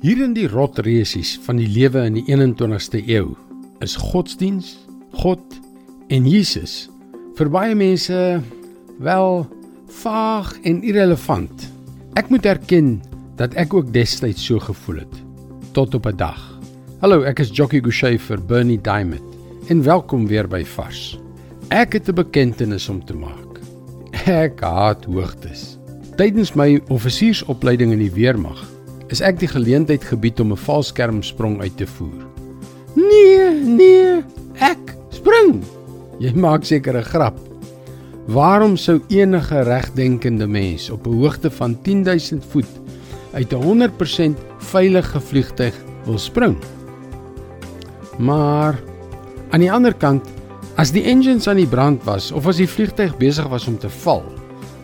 Hier in die rotresies van die lewe in die 21ste eeu is godsdiens, God en Jesus vir baie mense wel vaag en irrelevant. Ek moet erken dat ek ook destyds so gevoel het tot op 'n dag. Hallo, ek is Jockey Gouchee vir Bernie Diamond en welkom weer by Vars. Ek het 'n bekentenis om te maak. Ek haat hoogtes. Tydens my offisiersopleiding in die weermag is ek die geleentheid gebied om 'n valskermsprong uit te voer. Nee, nee, ek spring. Jy maak seker 'n grap. Waarom sou enige regdenkende mens op 'n hoogte van 10000 voet uit 'n 100% veilige vliegtyg wil spring? Maar aan die ander kant, as die engines aan die brand was of as die vliegtyg besig was om te val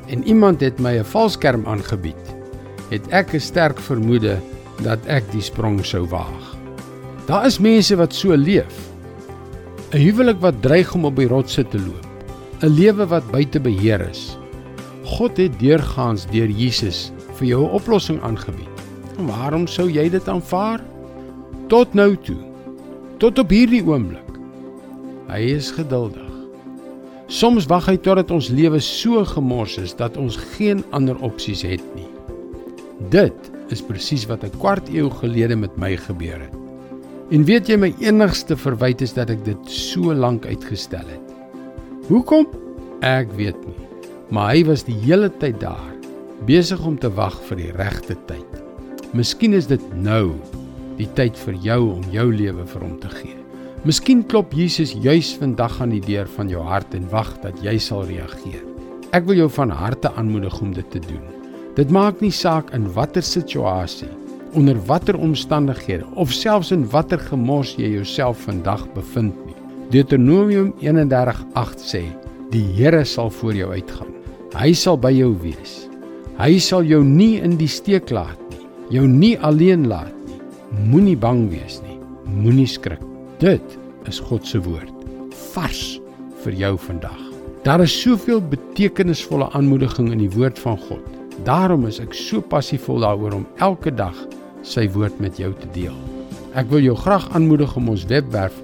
en iemand het my 'n valskerm aangebied, het ek 'n sterk vermoede dat ek die sprong sou waag. Daar is mense wat so leef. 'n Huwelik wat dreig om op die rotse te loop. 'n Lewe wat buite beheer is. God het deurgaans deur Jesus vir jou 'n oplossing aangebied. En waarom sou jy dit aanvaar? Tot nou toe. Tot op hierdie oomblik. Hy is geduldig. Soms wag hy totdat ons lewe so gemors is dat ons geen ander opsies het nie. Dit is presies wat 'n kwart eeu gelede met my gebeur het. En weet jy my enigste verwyte is dat ek dit so lank uitgestel het. Hoekom? Ek weet nie. Maar hy was die hele tyd daar, besig om te wag vir die regte tyd. Miskien is dit nou die tyd vir jou om jou lewe vir hom te gee. Miskien klop Jesus juis vandag aan die deur van jou hart en wag dat jy sal reageer. Ek wil jou van harte aanmoedig om dit te doen. Dit maak nie saak in watter situasie, onder watter omstandighede of selfs in watter gemors jy jouself vandag bevind nie. Deuteronomium 31:8 sê: "Die Here sal voor jou uitgaan. Hy sal by jou wees. Hy sal jou nie in die steek laat nie, jou nie alleen laat nie. Moenie bang wees nie. Moenie skrik. Dit is God se woord. Vars vir jou vandag. Daar is soveel betekenisvolle aanmoediging in die woord van God. Daarom is ek so passievol daaroor om elke dag sy woord met jou te deel. Ek wil jou graag aanmoedig om ons webwerf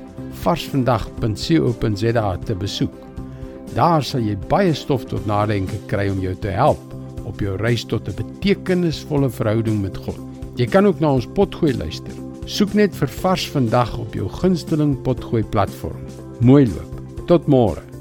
varsvandag.co.za te besoek. Daar sal jy baie stof tot nadenke kry om jou te help op jou reis tot 'n betekenisvolle verhouding met God. Jy kan ook na ons potgooi luister. Soek net vir Vars vandag op jou gunsteling potgooi platform. Mooi loop. Tot môre.